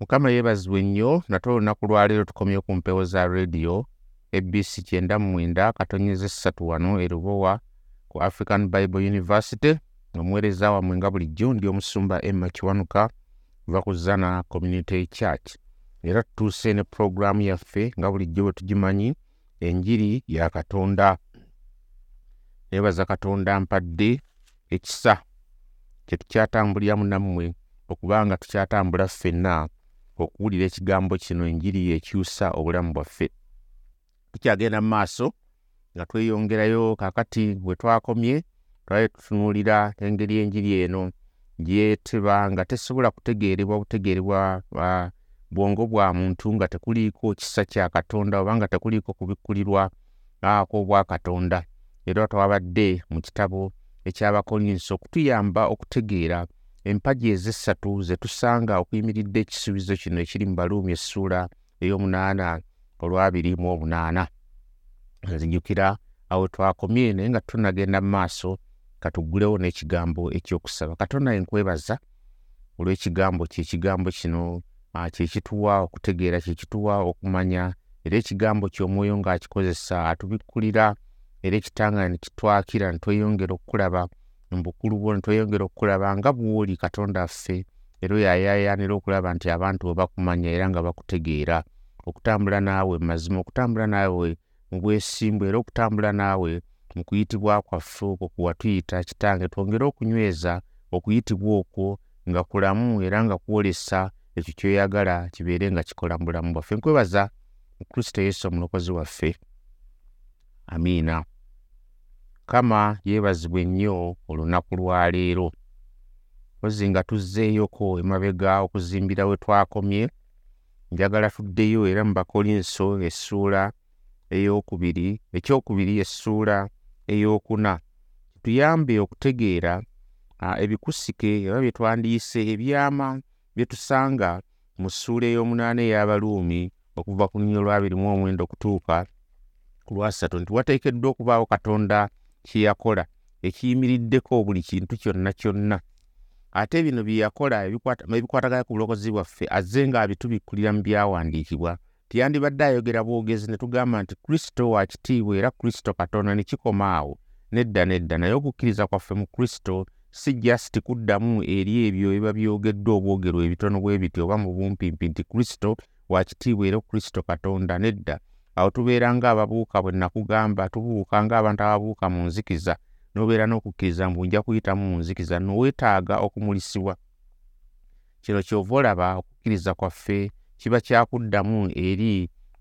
mukama yeebazibwe nnyo nate olunaku lwaleero tukomye ku mpewo za rediyo abc kyenda mu mwenda katonyeza essatu wano erubowa ku african bible university. Omuweereza wammwe nga bulijjo ndi omusumba emma kiwanuka kuva ku zana community church. Era tutuuse ne puroguraamu yaffe nga bulijjo bwe tugimanyi enjiri ya katonda. Neebaza katonda mpadde ekisa kyetukyatambuliramu nammwe okubanga tukyatambula ffenna okuwulira ekigambo kino enjiri ekyusa obulamu bwaffe. Tukyagenda mu maaso nga tweyongerayo kakati bwe twakomye twali tutunuulira engeri enjiri eno gyeteba nga tesobola kutegeerebwa butegeerebwa bwongo bwa muntu nga tekuliiko kisa kya katonda oba nga tekuliiko kubikkulirwa kw'obwa katonda. Era twabadde mu kitabo ekyabakolinso okutuyamba okutegeera empagi ez'essatu ze tusanga okuyimiridde ekisuubizo kino ekiri mu baluumi essuula ey'omunaana olwabiri mu obunaana. Nzijukira awo twakomye naye nga tunagenda mu maaso katuggulewo n'ekigambo ekyokusaba. Katonda enkwebaza olw'ekigambo kyekigambo kino kyekituwa okutegeera kyekituwa okumanya era ekigambo ky'omwoyo ng'akikozesa atubikkulira era ekitanga ne kitwakira ne tweyongera okukulaba mu bukulu bwo ne tweyongera okukulaba nga bw'oli katonda ffe era oyayaayaanira okulaba nti abantu bwe bakumanya era nga bakutegeera. Okutambula naawe mu mazima okutambula naawe mu bwesimbu era okutambula naawe mu kuyitibwa kwaffe okwo kwe watuyita kitange twongere okunyweza okuyitibwa okwo nga kulamu era nga kwolesa ekyo kyoyagala kibeere nga kikola mu bulamu bwaffe. Nkwebaza mu kristo yesu omulokozi waffe. Amiina kama yeebazibwe nnyo olunaku lwaleero ozi nga tuzzeeyoko emabega okuzimbira we twakomye njagala tuddeyo era mu bakolinso essuula ey'okubiri ekyokubiri essuula ey'okuna kituyambe okutegeera ebikusike oba bye twandiise ebyama bye tusanga mu ssuula ey'omunaana ey'abaluumi okuva ku lunnyo lwabiri mu omwenda okutuuka ku lwasatu nti wateekeddwa okubaawo katonda kye yakola ekiyimiriddeko buli kintu kyonna kyonna. Ate bino bye yakola ebikwatagana ku bulokozi bwaffe azze ng'abitubikkulira mu byawandiikibwa. Tiyandibadde ayogera bwogezi ne tugamba nti kristo wa kitiibwa era kristo katonda ne kikoma awo nedda nedda naye okukkiriza kwaffe mu kristo si just kuddamu eri ebyo ebiba byogeddwa obwogero ebitono bwe biti oba mu bumpimpi nti kristo wa kitiibwa era kristo katonda nedda awo tubeera ng'ababuuka bwe nakugamba tubuuka ng'abantu ababuuka mu nzikiza n'obeera n'okukkiriza mbu nja kuyitamu mu nzikiza noweetaaga okumulisibwa kino kyova olaba okukkiriza kwaffe kiba kyakuddamu eri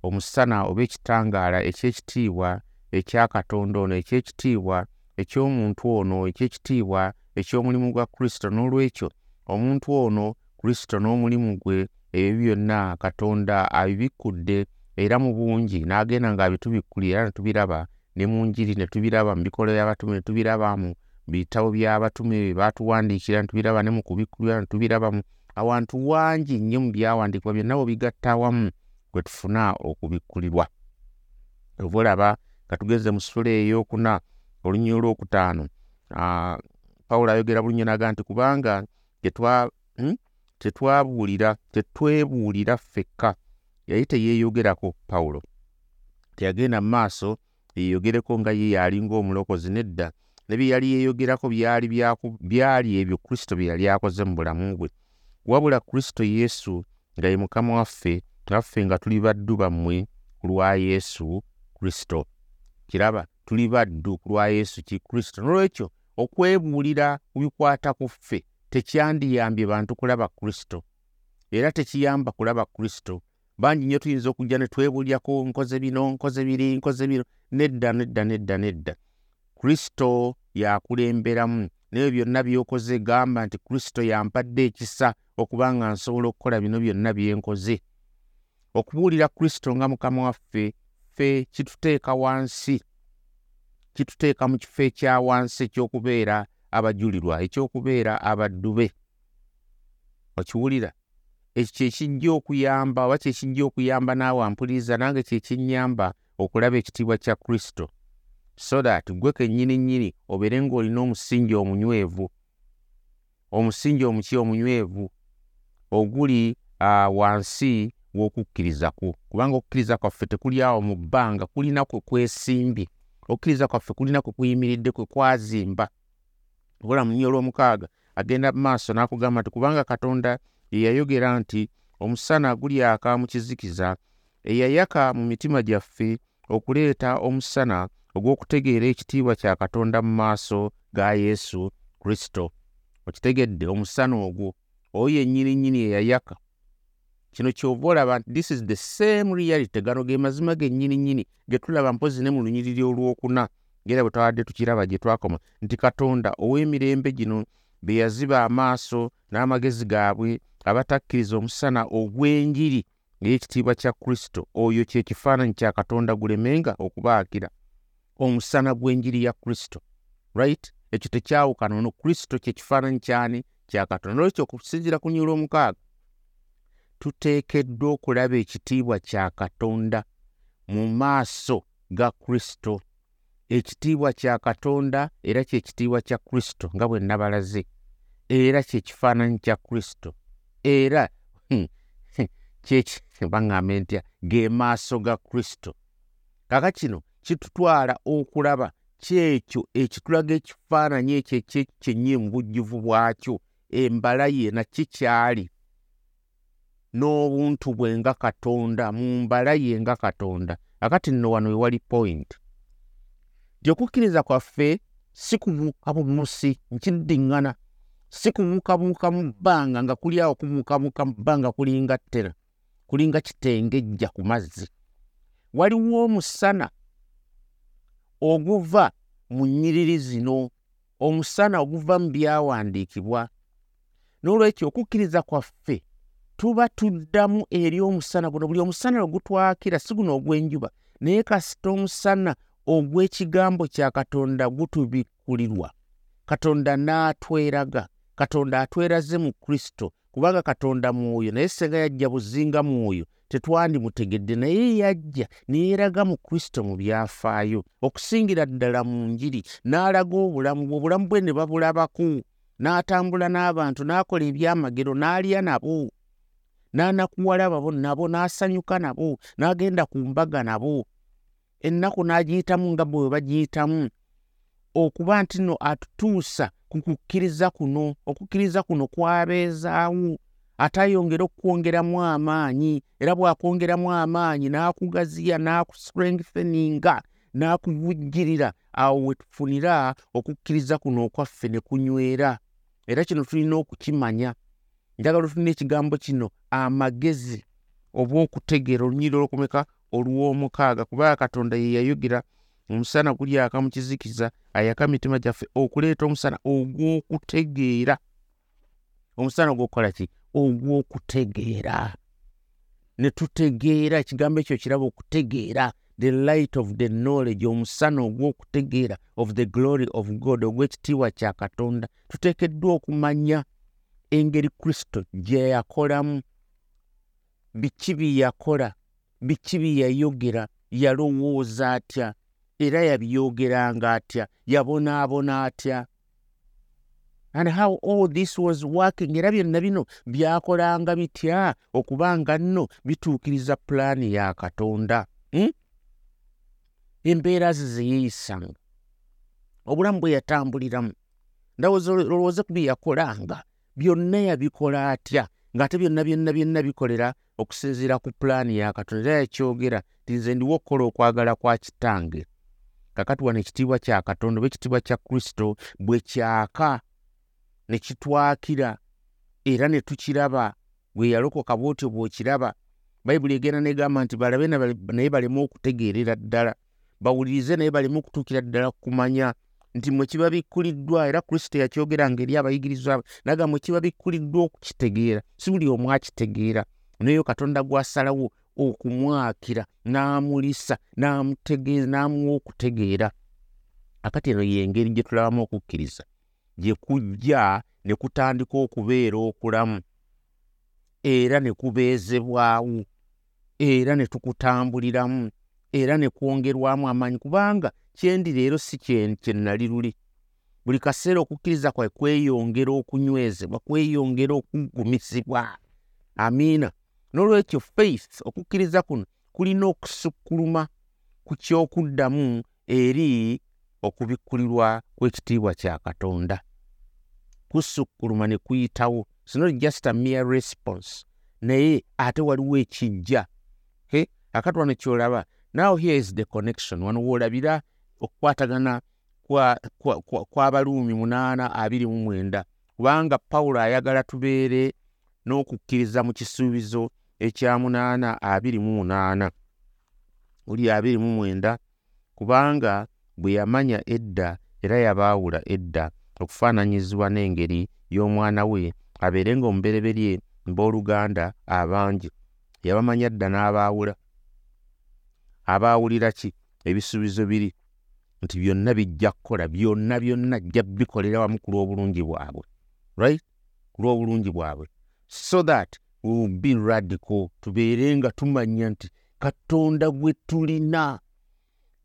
omusana oba ekitangaala eky'ekitiibwa ekya katonda ono eky'ekitiibwa eky'omuntu ono eky'ekitiibwa eky'omulimu gwa kristo. N'olwekyo omuntu ono kristo n'omulimu gwe ebyo byonna katonda abibikkudde era mu bungi n'agenda ng'abitubikkulira ne tubiraba ne mu njiri ne tubiraba mu bikola by'abatume ne tubiraba mu bitabo by'abatume bye baatuwandiikira ne tubiraba ne mu kubikkulira ne tubiraba mu awantu wangi nnyo mu byawandiikibwa byonna bwe bigatta awamu kwe tufuna okubikkulirwa ova olaba nga tugeze mu ssuula ey'okuna olunnyo olwokutaano pawulo ayogera bulunyo naga nti kubanga tetwabuulira tetwebuulira ffekka yali teyeeyogerako pawulo teyagenda mu maaso yeeyogereko nga ye yalinga omulokozi nedda. Ne bye yali yeeyogerako byali byali ebyo kristo bye yali akoze mu bulamu bwe. Wabula kristo yesu nga ye mukama waffe naffe nga tuli baddu bammwe ku lwa yesu kristo. Kiraba tuli baddu ku lwa yesu ki kristo. N'olwekyo okwebuulira ku bikwata ku ffe tekyandiyambye bantu kulaba kristo. Era tekiyamba kulaba kristo bangi nnyo tuyinza okujja ne twebuulyako nkoze bino nkoze biri nkoze bino nedda nedda nedda nedda. Kristo yakulemberamu. Naye byonna by'okoze gamba nti kristo yampadde ekisa okuba nga nsobola okukola bino byonna bye nkoze. Okubuulira kristo nga mukama waffe ffe kituteeka wansi. Kituteeka mu kifo ekya wansi eky'okubeera abajulirwa eky'okubeera abaddu be. Okiwulira ekyo kyekijja okuyamba oba kyekijja okuyamba naawe ampuliriza nange kyekinyamba okulaba ekitiibwa kya kristo. So that gwe kennyini nnyini obeere ng'olina omusingi omunywevu. Omusingi omuki omunywevu? Oguli uh, wansi w'okukkiriza kwo. Kubanga okukkiriza kwaffe tekuli awo mu bbanga kulina kwe kwesimbye. Okukkiriza kwaffe kulina kwe kuyimiridde kwe kwazimba. Obola mu nnyo olw'omukaaga agenda mu maaso n'akugamba nti kubanga katonda ye yayogera nti omusana gulyaka mu kizikiza eyayaka mu mitima gyaffe okuleeta omusana ogw'okutegeera ekitiibwa kya katonda mu maaso ga yesu kristo. Okitegedde omusana ogwo oyo yennyini nnyini eyayaka. Kino kyova olaba nti this is the same reality. Gano ge mazima gennyini nnyini ge tulaba mpozi ne mu lunyiriri olwokuna ngaera bwe twawadde tukiraba gye twakoma nti katonda ow'emirembe gino be yaziba amaaso n'amagezi gaabwe abatakkiriza omusana ogw'enjiri ng'ekitiibwa kya kristo. Oyo kye kifaananyi kya katonda gulemenga okubaakira omusana gw'enjiri ya kristo. Right? Ekyo tekyawukana. Ono kristo kye kifaananyi kyani kya katonda. Nolwekyo okusinziira ku nyula omukaaga tuteekeddwa okulaba ekitiibwa kya katonda mu maaso ga kristo. Ekitiibwa kya katonda era kyekitiibwa kya kristo nga bwe nabalaze era kyekifaananyi kya kristo era hmm, baŋŋambe ntya ge maaso ga kristo. Kaka kino kitutwala okulaba kyekyo ekitulaga ekifaananyi ekyo ekyekyennyi mu bujjuvu bwakyo embala ye nakikyali n'obuntu bwe nga katonda mu mbala ye nga katonda. Akati nno wano wewali point. Nti okukkiriza kwaffe si kubuuka bumusi nkiddiŋŋana si kumukamuka mu bbanga nga kuli awo kumukamuka mu bbanga kulinga ttera kulinga kitengejja ku mazzi. Waliwo omusana oguva mu nnyiriri zino omusana oguva mu byawandiikibwa. N'olwekyo okukkiriza kwaffe tuba tuddamu eri omusana guno. Buli omusana ogutwakira si guno ogw'enjuba naye kasita omusana ogw'ekigambo kya katonda gutubikkulirwa katonda n'atweraga katonda atweraze mu kristo kubanga katonda mwoyo naye senga yajja buzinga mwoyo. Tetwandimutegedde naye yajja neyeeraga mu kristo mu byafaayo. Okusingira ddala mu njiri n'alaga obulamu bwe obulamu bwe ne babulabako. N'atambula n'abantu n'akola ebyamagero n'alya nabo. N'anakuwala babo nabo n'asanyuka nabo n'agenda ku mbaga nabo. Ennaku n'agiyitamu nga bwe bagiyitamu okuba nti nno atutuusa ku kukkiriza kuno okukkiriza kuno kwabeezaawo. Ate ayongera okukwongeramu amaanyi era bw'akwongeramu amaanyi n'akugaziya n'akustrengtheninga n'akuvujjirira awo we tufunira okukkiriza kuno okwaffe ne kunywera. Era kino tulina okukimanya. Njagala otulina ekigambo kino amagezi oba okutegeera olunyiri olwokumeka olw'omukaaga kubanga katonda ye yayogera omusana gulyaka mu kizikiza ayaka mitima gyaffe okuleeta omusana ogw'okutegeera. Omusana ogw'okukola ki? Ogw'okutegeera. Ne tutegeera ekigambo ekyo kiraba okutegeera. The light of the knowledge omusana ogw'okutegeera of the glory of god ogw'ekitiibwa kya katonda. Tuteekeddwa okumanya engeri kristo gye yakolamu biki bye yakola biki bye yayogera yalowooza atya era yabyogeranga atya yabonaabona atya? And how all this was working era byonna bino byakolanga bitya? Okuba nga nno bituukiriza pulaani ya katonda hmm? embeera ze zeyeeyisanga obulamu bwe yatambuliramu ndowooze ku bye yakolanga? Byonna yabikola atya? Ng'ate byonna byonna byonna bikolera okusinziira ku pulaani ya katonda era yakyogera ti nze ndiwo okukola okwagala kwa kitange kakati wano ekitiibwa kya katonda oba ekitiibwa kya kristo bwe kyaka ne kitwakira era ne tukiraba bwe yalokoka bwotyo bw'okiraba. Bayibuli egenda negamba nti balabe naye baleme okutegeerera ddala. Bawulirize naye baleme okutuukira ddala kumanya nti mwe kiba bikkuliddwa era kristo yakyogeranga eri abayigirizwa naga mwe kiba bikkuliddwa okukitegeera si buli omu akitegeera. Nayeyo katonda gwasalawo okumwakira n'amulisa n'amuwa okutegeera. Akati eno yengeri gye tulabamu okukkiriza gye kujja ne kutandika okubeera okulamu era ne kubeezebwawo era ne tukutambuliramu era ne kwongerwamu amaanyi kubanga kyendi leero si kye nali luli. Buli kaseera okukkiriza kwai kweyongera okunywezebwa kweyongera okugumizibwa amiina n'olwekyo faith okukkiriza kuno kulina okusukkuluma ku kyokuddamu eri okubikkulirwa kw'ekitiibwa kya katonda. Kusukkuluma ne kuyitawo. Sinot just a mere response. Naye ate waliwo ekijja. Akati wano kyolaba now here is the connection. Wano woolabira okukwatagana kw'abaluumi munaana abiri mu mwenda. Kubanga pawulo ayagala tubeere n'okukkiriza mu kisuubizo ekya munaana abiri mu munaana. Oli abiri mu mwenda kubanga bwe yamanya edda era yabaawula edda okufaananyizibwa n'engeri y'omwana we abeere ng'omubereberye mbooluganda abangi. Yabamanya dda n'abaawula. Abaawulira ki ebisuubizo biri? Nti byonna bijja kukola byonna byonna jja bikolera wamu ku lw'obulungi bwabwe. Right? Ku lw'obulungi bwabwe so that we will be radical tubeere nga tumanya nti katonda gwe tulina.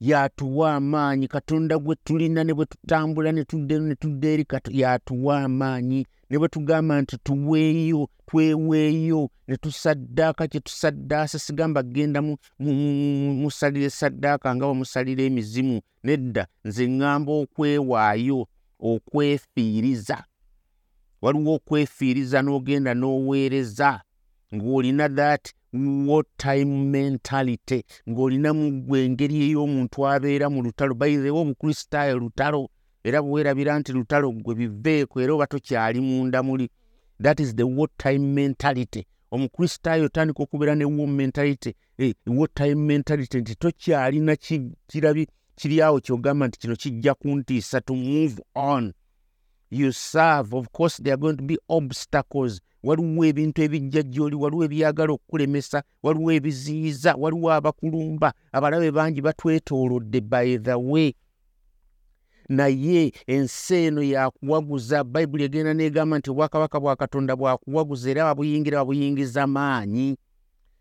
Yatuwa amaanyi katonda gwe tulina ne bwe tutambula ne tudde ne tudda eri yatuwa amaanyi ne bwe tugamba nti tuweeyo tweweeyo ne tusaddaaka kye tusaddaasa sigamba genda musalira esaddaaka nga bamusalira emizimu nedda nze ŋŋamba okwewaayo okwefiiriza waliwo okwefiiriza n'ogenda n'oweereza ng'olina that what time mentality ng'olinamu gwe engeri ey'omuntu abeera mu lutalo. Bayizeewo obukristaayo lutalo era bwewerabira nti lutalo gwe biveeko era oba tokyali munda muli that is the what time mentality. Omukristaayo otandika okubeera ne wo mentality eh, what time mentality nti tokyalina kirabi kiri awo kyogamba nti kino kijja kuntiisa to move on you serve of course there are going to be obstacles. Waliwo ebintu ebijja gyoli waliwo ebyagala okukulemesa waliwo ebiziyiza waliwo abakulumba. Abalabe bangi batwetoolodde by the way. Naye ensi eno yakuwaguza bayibuli egenda negamba nti obwakabaka bwa katonda bwakuwaguza era babuyingira babuyingiza maanyi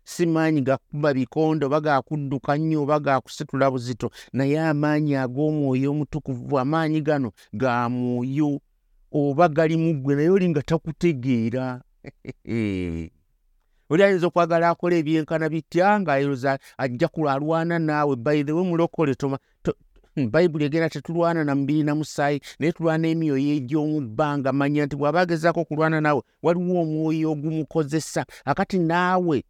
si maanyi gakuba bikondo oba gakudduka nnyo oba gakusitula buzito. Naye amaanyi ag'omwoyo omutukuvu amaanyi gano ga mwoyo oba gali mu ggwe naye oli nga takutegeera. Oli ayinza okwagala akola ebyenkana bitya ngaayoza ajja kulwalwana naawe? Bayithe mulokole toma bayibuli egenda tetulwana na mubiri na musaayi naye tulwana emyoyo egy'omu bbanga manya nti bw'aba agezaako okulwana naawe waliwo omwoyo ogumukozesa. Akati naawe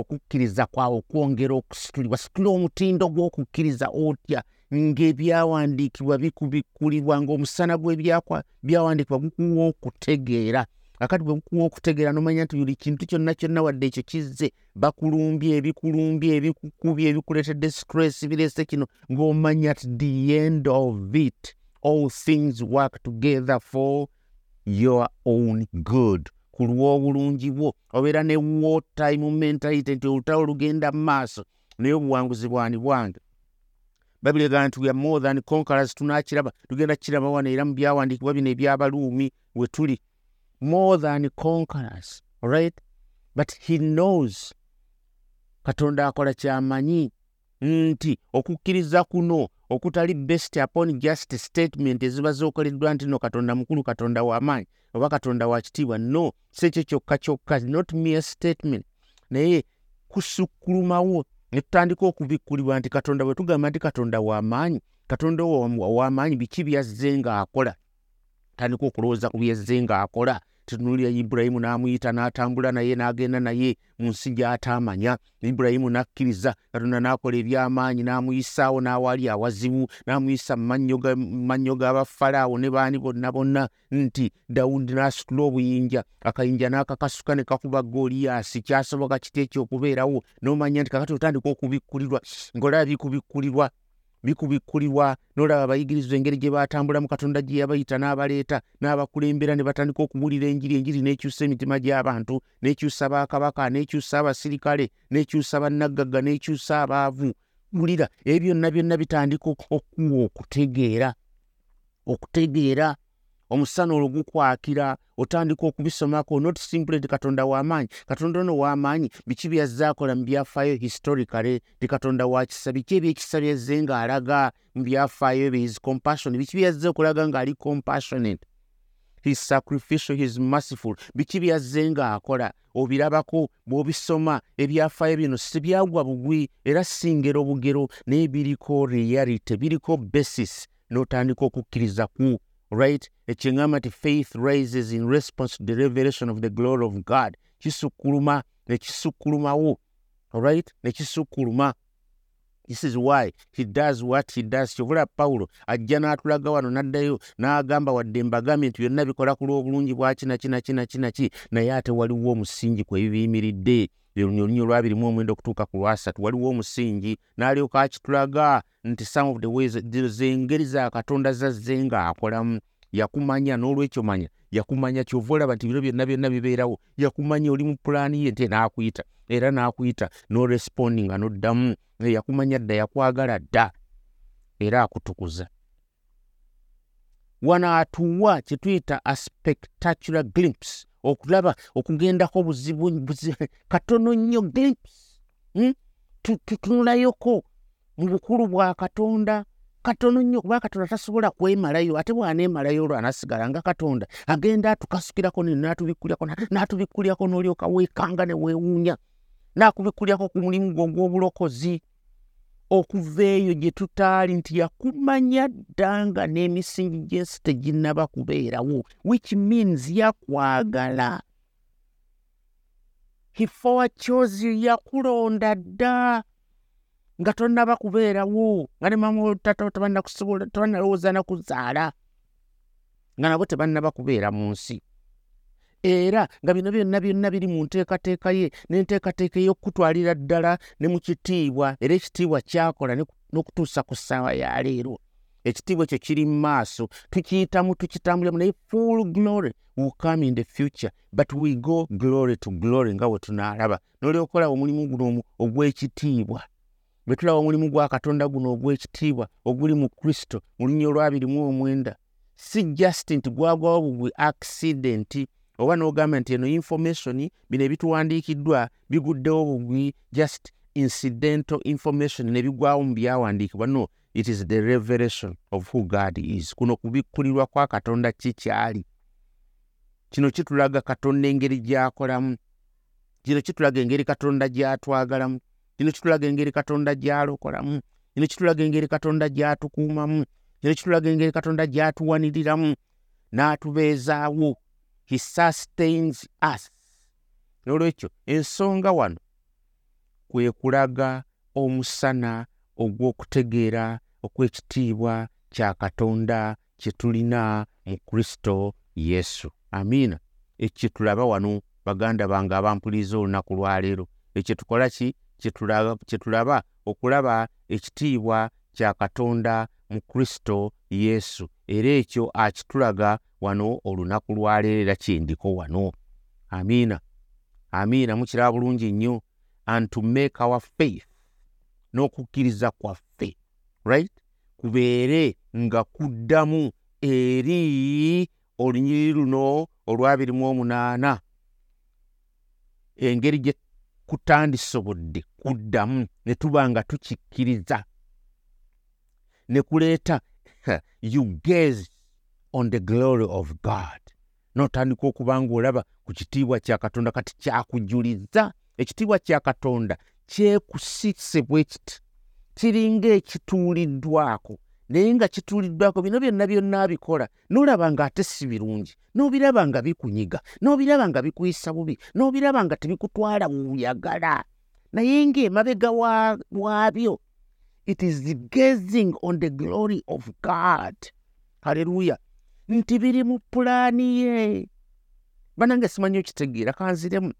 okukkiriza kwawe okwongera okusitulibwa situla omutindo gw'okukkiriza otya ng'ebyawandiikibwa bikubikkulibwa ng'omusana gw'ebyawandiikibwa gukuwa okutegeera akati bwe bukuwa okutegeera nomanya nti buli kintu kyonna kyonna wadde ekyo kizze bakulumbye ebikulumbye ebikukubye ebikuleetedde stress bireese kino ng'omanya ti the end of it all things work together for your own good. Ku lw'obulungi bwo obeera ne wartime mentality nti olutalo lugenda mu maaso naye obuwanguzi bwani bwange babiri egamba nti we are more than conquerors tunakiraba tugenda kukiraba wano era mu byawandiikibwa bino ebyabaluumi we tuli. More than conquerors right? But he knows. Katonda akola kyamanyi nti okukkiriza kuno okutali best upon just statement eziba zokoleddwa nti no katonda mukulu katonda w'amaanyi oba katonda wa kitiibwa. No si ekyo kyokka kyokka not mere statement. Naye kusukkulumawo ne tutandika okubikkulibwa nti katonda bwe tugamba nti katonda w'amaanyi katonda w'amaanyi biki byazze ng'akola? Tandika okulowooza ku byazze ng'akola tutunulira ibulayimu n'amuyita n'atambula naye n'agenda naye mu nsi gy'ataamanya ibulayimu n'akkiriza katonda n'akola ebyamaanyi n'amuyisaawo n'awaali awazibu n'amuyisa mu mannyo g'abafalaawo ne baani bonna bonna nti dawudi n'asitula obuyinja. Akayinja n'akakasuka ne kakuba goliyasi kyasoboka kiti ekyokubeerawo? N'omanya nti kakati otandika okubikkulirwa ngaolaba bikubikkulirwa bikubikkulirwa nolaba abayigirizwa engeri gye batambula mu katonda gye yabayita n'abaleeta n'abakulembera ne batandika okuwulira enjiri enjiri n'ekyusa emitima gy'abantu n'ekyusa bakabaka n'ekyusa abasirikale n'ekyusa bannaggagga n'ekyusa abaavu. Wulira ebyo byonna byonna bitandika okuwa okutegeera okutegeera omusana olwo gukwakira otandika okubisomako not simply nti katonda w'amaanyi katonda ono w'amaanyi biki byazze akola mu byafaayo historicale ti katonda wakisa biki ebyekisa byazze ng'alaga mu byafaayo bye his compassion biki byazze okulaga ng'ali compassionate? His sacrificial his merciful. Biki byazze ng'akola? Obirabako bw'obisoma ebyafaayo bino sibyagwa bugwi era singero bugero naye biriko reality biriko basis n'otandika okukkiriza ku right? Ekyeŋŋamba nti faith rises in response to the revelation of the glory of god. Kisukkuluma nekisukkulumawo right? Nekisukkuluma this is why he does what he does. Kyovula pawulo ajja n'atulaga wano n'addayo n'agamba wadde mbagambye nti byonna bikola ku lw'obulungi bwa kina kina kina kina ki? Naye ate waliwo omusingi kwe bibiyimiridde olunyo lwabirimu omwenda okutuuka ku lwasatu. Waliwo omusingi n'alyoka akitulaga nti some of the ways zengeri za katonda zazze ng'akolamu yakumanya n'olwekyo manya yakumanya kyova olaba nti biro byonna byonna bibeerawo. Yakumanya oli mu pulaani ye nte n'akuyita era n'akuyita n'orespondi nga n'oddamu. Yakumanya dda yakwagala dda era akutukuza. Wano atuwa kye tuyita a spectacular glimpse okulaba okugendako buzibu katono nnyo glimpse hmm? tutunulayoko mu bukulu bwa katonda katono nnyo kuba katonda tasobola kwemalayo ate bw'aneemalayo olwo anasigala nga katonda agenda atukasukirako n'atubikkulyako n'atubikkulyako n'olyoka weekanga ne weewuunya n'akubikkulyako ku mulimu gwe ogw'obulokozi okuva eyo gye tutaali nti yakumanya dda nga n'emisingi gy'ensi teginnaba kubeerawo which means yakwagala. Hifowa kyozi yakulonda dda nga tonnaba kubeerawo nga ne mama tata tebannakusobola tebannalowooza nakuzaala nga nabo tebannaba kubeera mu nsi era nga bino byonna byonna biri mu nteekateeka ye n'enteekateeka ey'okutwalira ddala ne mu kitiibwa era ekitiibwa kyakola n'okutuusa ku ssaawa ya leero. Ekitiibwa ekyo kiri mu maaso tukiyitamu tukitambuliramu naye full glory. Will come in the future but we go glory to glory nga bwe tunaalaba. N'olyokola omulimu guno ogw'ekitiibwa. Bwe tulaba omulimu gwa katonda guno ogw'ekitiibwa oguli mu kristo mu lunya olwabirimu omwenda si just nti gwagwawo bugwe accidenti oba n'ogamba nti eno information bino ebituwandiikiddwa biguddewo bugwi just incidental information ne bigwawo mu byawandiikibwa. No it is the revelation of who god is. Kuno kubikkulirwa kwa katonda kikyali kino kitulaga katonda engeri gy'akolamu kino kitulaga engeri katonda gy'atwagalamu kino kitulaga engeri katonda gy'alokolamu kino kitulaga engeri katonda gy'atukuumamu kino kitulaga engeri katonda gy'atuwaniriramu n'atubeezaawo he sustains us. Nolwekyo ensonga wano kwe kulaga omusana ogw'okutegeera okw'ekitiibwa kya katonda kye tulina mu kristo yesu. Amiina. Ekyo tulaba wano baganda bange abampuliriza olunaku lwaleero ekyo tukola ki? Kye tulaba okulaba ekitiibwa kya katonda mu kristo yesu. Era ekyo akitulaga wano olunaku lwaleero era kyendiko wano. Amiina amiina mukiraba bulungi nnyo. And to make our faith n'okukkiriza kwaffe right? Kubeere nga kuddamu eri olunyiri luno olwabirimu omunaana. Engeri gye kutandisobodde kuddamu ne tuba nga tukikkiriza. Ne kuleeta you gaze on the glory of god. N'otandika okuba ng'olaba ku kitiibwa kya katonda kati kyakujuliza. Ekitiibwa kya katonda kyekusise bwe kiti kiringa ekituuliddwako naye nga kituuliddwako bino byonna byonna abikola n'olaba ng'ate si birungi n'obiraba nga bikunyiga n'obiraba nga bikuyisa bubi n'obiraba nga tebikutwala wuyagala naye ng'emabega waabyo it is gazing on the glory of god. Halleluya nti biri mu pulaani ye. Banange simanyi okitegeera kanziremu.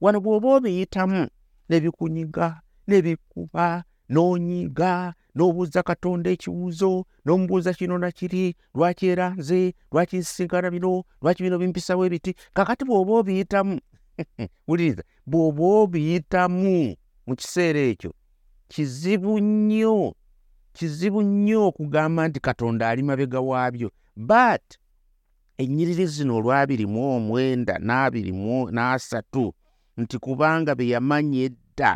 Wano bw'oba obiyitamu nebikunyiga nebikuba n'onyiga n'obuuza katonda ekibuuzo n'omubuuza kino nakiri lwaki era nze lwaki nsisinkana bino lwaki bino bimpisawo ebiti? Kakati bw'oba obiyitamu wuliriza bw'oba obiyitamu mu kiseera ekyo kizibu nnyo kizibu nnyo okugamba nti katonda ali mabega waabyo. But ennyiriri zino olwabirimu omwenda n'abirimu n'asatu nti kubanga be yamanya edda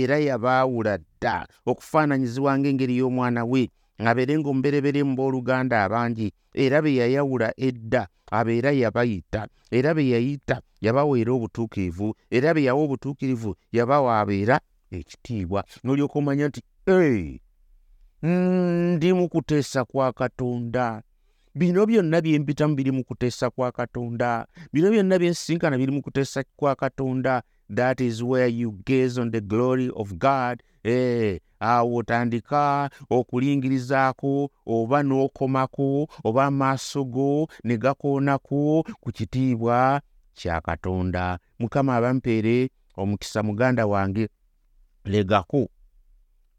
era yabaawula dda okufaananyizibwa ng'engeri y'omwana we abeere ng'omuberebere mu booluganda abangi era be yayawula edda abeera yabayita era be yayita yabaweera obutuukirivu era be yawa obutuukirivu yabawa abeera ekitiibwa. N'olyoka omanya nti ndi mu kuteesa kwa katonda. Bino byonna byempitamu biri mu kuteesa kwa katonda. Bino byonna byensisinkana biri mu kuteesa kwa katonda. That is where you gaze on the glory of god. Eh, awo otandika okulingirizaako oba n'okomako oba amaaso go ne gakoonako ku kitiibwa kya katonda. Mukama abampeere omukisa muganda wange legako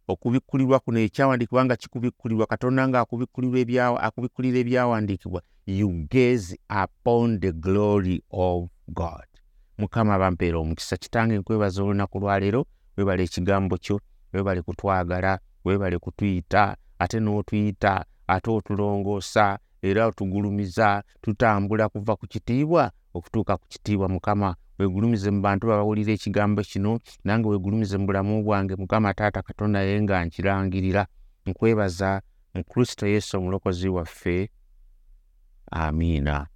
okubikkulirwa kuno ekyawandiikibwa nga kikubikkulirwa katonda ngaakubikkulira ebyawandiikibwa. You gaze upon the glory of god. Mukama bampeera omukisa. Kitange nkwebaza olunaku lwaleero webala ekigambo kyo webale kutwagala webale kutuyita ate n'otuyita ate otulongoosa era otugulumiza tutambula kuva ku kitiibwa okutuuka ku kitiibwa mukama wegulumize mu bantu babawulira ekigambo kino nange wegulumize mu bulamu bwange mukama taata katonda ye nga nkirangirira nkwebaza mu kristo yesu omulokozi waffe. Amiina